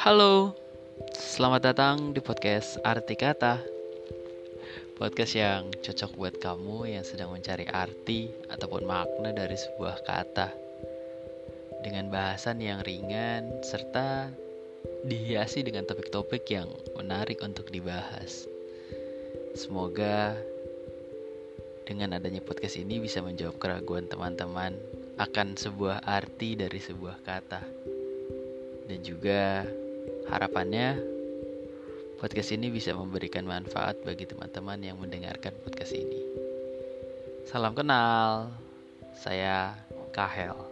Halo, selamat datang di podcast Arti Kata. Podcast yang cocok buat kamu yang sedang mencari arti ataupun makna dari sebuah kata. Dengan bahasan yang ringan serta dihiasi dengan topik-topik yang menarik untuk dibahas. Semoga dengan adanya podcast ini bisa menjawab keraguan teman-teman akan sebuah arti dari sebuah kata. Dan juga Harapannya podcast ini bisa memberikan manfaat bagi teman-teman yang mendengarkan podcast ini. Salam kenal, saya Kahel.